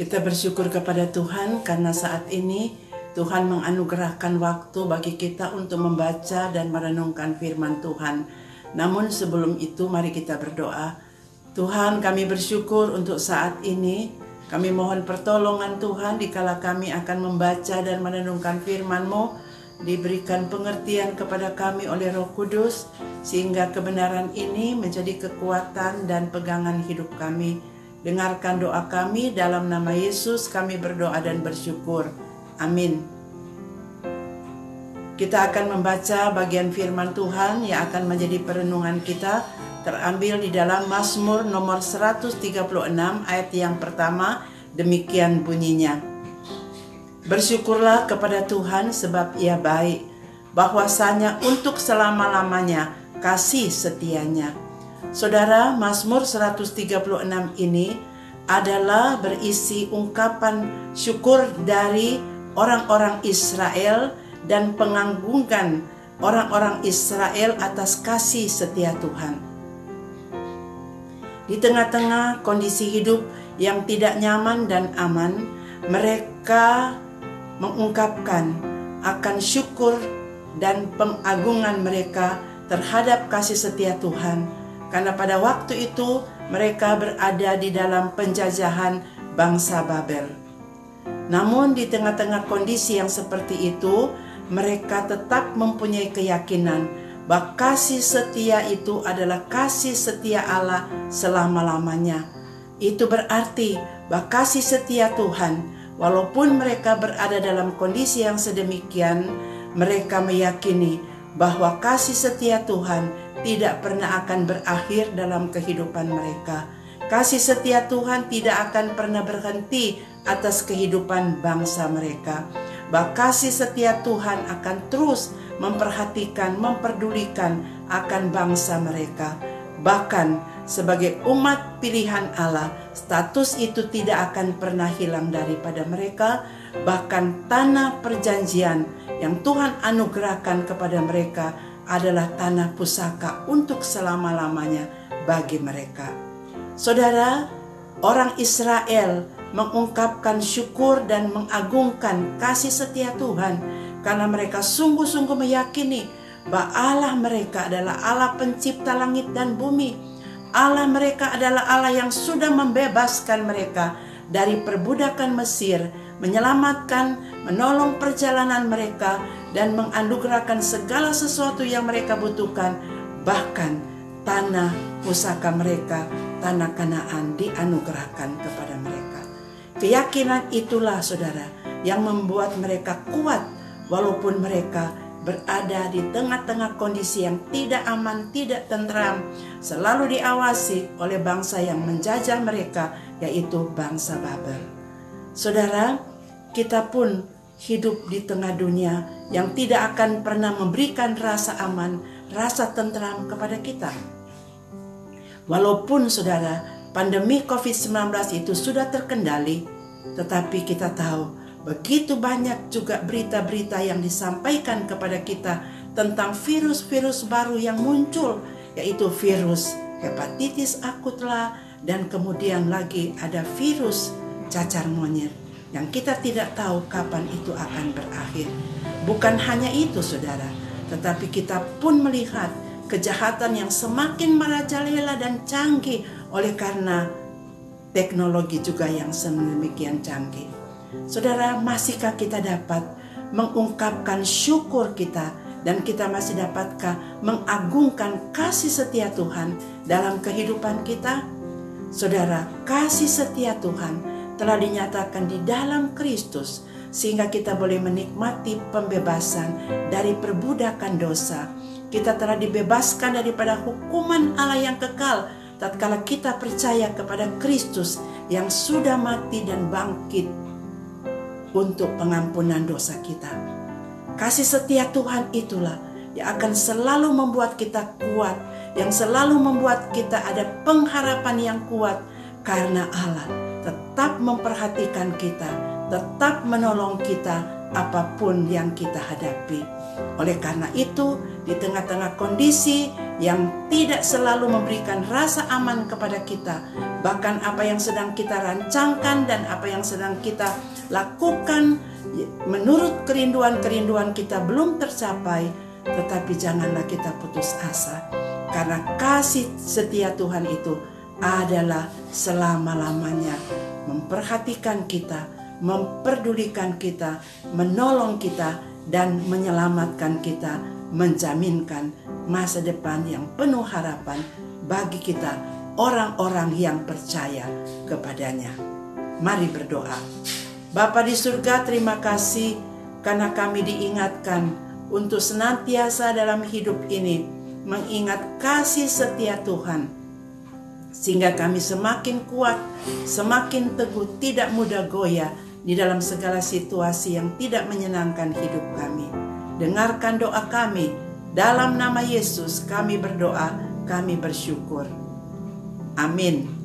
Kita bersyukur kepada Tuhan karena saat ini Tuhan menganugerahkan waktu bagi kita untuk membaca dan merenungkan firman Tuhan. Namun sebelum itu mari kita berdoa. Tuhan kami bersyukur untuk saat ini. Kami mohon pertolongan Tuhan dikala kami akan membaca dan merenungkan firman-Mu. Diberikan pengertian kepada kami oleh roh kudus sehingga kebenaran ini menjadi kekuatan dan pegangan hidup kami. Dengarkan doa kami dalam nama Yesus kami berdoa dan bersyukur. Amin. Kita akan membaca bagian firman Tuhan yang akan menjadi perenungan kita terambil di dalam Mazmur nomor 136 ayat yang pertama demikian bunyinya. Bersyukurlah kepada Tuhan sebab ia baik bahwasanya untuk selama-lamanya kasih setianya. Saudara, Mazmur 136 ini adalah berisi ungkapan syukur dari orang-orang Israel dan penganggungan orang-orang Israel atas kasih setia Tuhan. Di tengah-tengah kondisi hidup yang tidak nyaman dan aman, mereka mengungkapkan akan syukur dan pengagungan mereka terhadap kasih setia Tuhan, karena pada waktu itu mereka berada di dalam penjajahan bangsa Babel. Namun di tengah-tengah kondisi yang seperti itu, mereka tetap mempunyai keyakinan bahwa kasih setia itu adalah kasih setia Allah selama-lamanya. Itu berarti bahwa kasih setia Tuhan, walaupun mereka berada dalam kondisi yang sedemikian, mereka meyakini bahwa kasih setia Tuhan tidak pernah akan berakhir dalam kehidupan mereka. Kasih setia Tuhan tidak akan pernah berhenti atas kehidupan bangsa mereka. Bahwa kasih setia Tuhan akan terus memperhatikan, memperdulikan akan bangsa mereka. Bahkan sebagai umat pilihan Allah, status itu tidak akan pernah hilang daripada mereka. Bahkan tanah perjanjian yang Tuhan anugerahkan kepada mereka adalah tanah pusaka untuk selama-lamanya bagi mereka. Saudara, orang Israel mengungkapkan syukur dan mengagungkan kasih setia Tuhan karena mereka sungguh-sungguh meyakini bahwa Allah mereka adalah Allah pencipta langit dan bumi. Allah mereka adalah Allah yang sudah membebaskan mereka dari perbudakan Mesir, menyelamatkan, menolong perjalanan mereka dan menganugerahkan segala sesuatu yang mereka butuhkan, bahkan tanah pusaka mereka, tanah Kanaan dianugerahkan kepada mereka. Keyakinan itulah saudara yang membuat mereka kuat walaupun mereka berada di tengah-tengah kondisi yang tidak aman, tidak tentram, selalu diawasi oleh bangsa yang menjajah mereka, yaitu bangsa Babel. Saudara, kita pun hidup di tengah dunia yang tidak akan pernah memberikan rasa aman, rasa tentram kepada kita. Walaupun saudara, pandemi COVID-19 itu sudah terkendali, tetapi kita tahu begitu banyak juga berita-berita yang disampaikan kepada kita tentang virus-virus baru yang muncul, yaitu virus hepatitis akut lah, dan kemudian lagi ada virus cacar monyet yang kita tidak tahu kapan itu akan berakhir. Bukan hanya itu, saudara, tetapi kita pun melihat kejahatan yang semakin merajalela dan canggih oleh karena teknologi juga yang sedemikian canggih. Saudara, masihkah kita dapat mengungkapkan syukur kita dan kita masih dapatkah mengagungkan kasih setia Tuhan dalam kehidupan kita? Saudara, kasih setia Tuhan telah dinyatakan di dalam Kristus sehingga kita boleh menikmati pembebasan dari perbudakan dosa kita telah dibebaskan daripada hukuman Allah yang kekal tatkala kita percaya kepada Kristus yang sudah mati dan bangkit untuk pengampunan dosa kita. Kasih setia Tuhan itulah yang akan selalu membuat kita kuat, yang selalu membuat kita ada pengharapan yang kuat karena Allah tetap memperhatikan kita, tetap menolong kita apa pun yang kita hadapi. Oleh karena itu, di tengah-tengah kondisi yang tidak selalu memberikan rasa aman kepada kita. Bahkan apa yang sedang kita rancangkan dan apa yang sedang kita lakukan menurut kerinduan-kerinduan kita belum tercapai, tetapi janganlah kita putus asa. Karena kasih setia Tuhan itu adalah selama-lamanya memperhatikan kita, memperdulikan kita, menolong kita, dan menyelamatkan kita, menjaminkan masa depan yang penuh harapan bagi kita, orang-orang yang percaya kepadanya. Mari berdoa. Bapa di surga, terima kasih karena kami diingatkan untuk senantiasa dalam hidup ini mengingat kasih setia Tuhan. Sehingga kami semakin kuat, semakin teguh, tidak mudah goyah di dalam segala situasi yang tidak menyenangkan hidup kami. Dengarkan doa kami, dalam nama Yesus kami berdoa, kami bersyukur. Amin.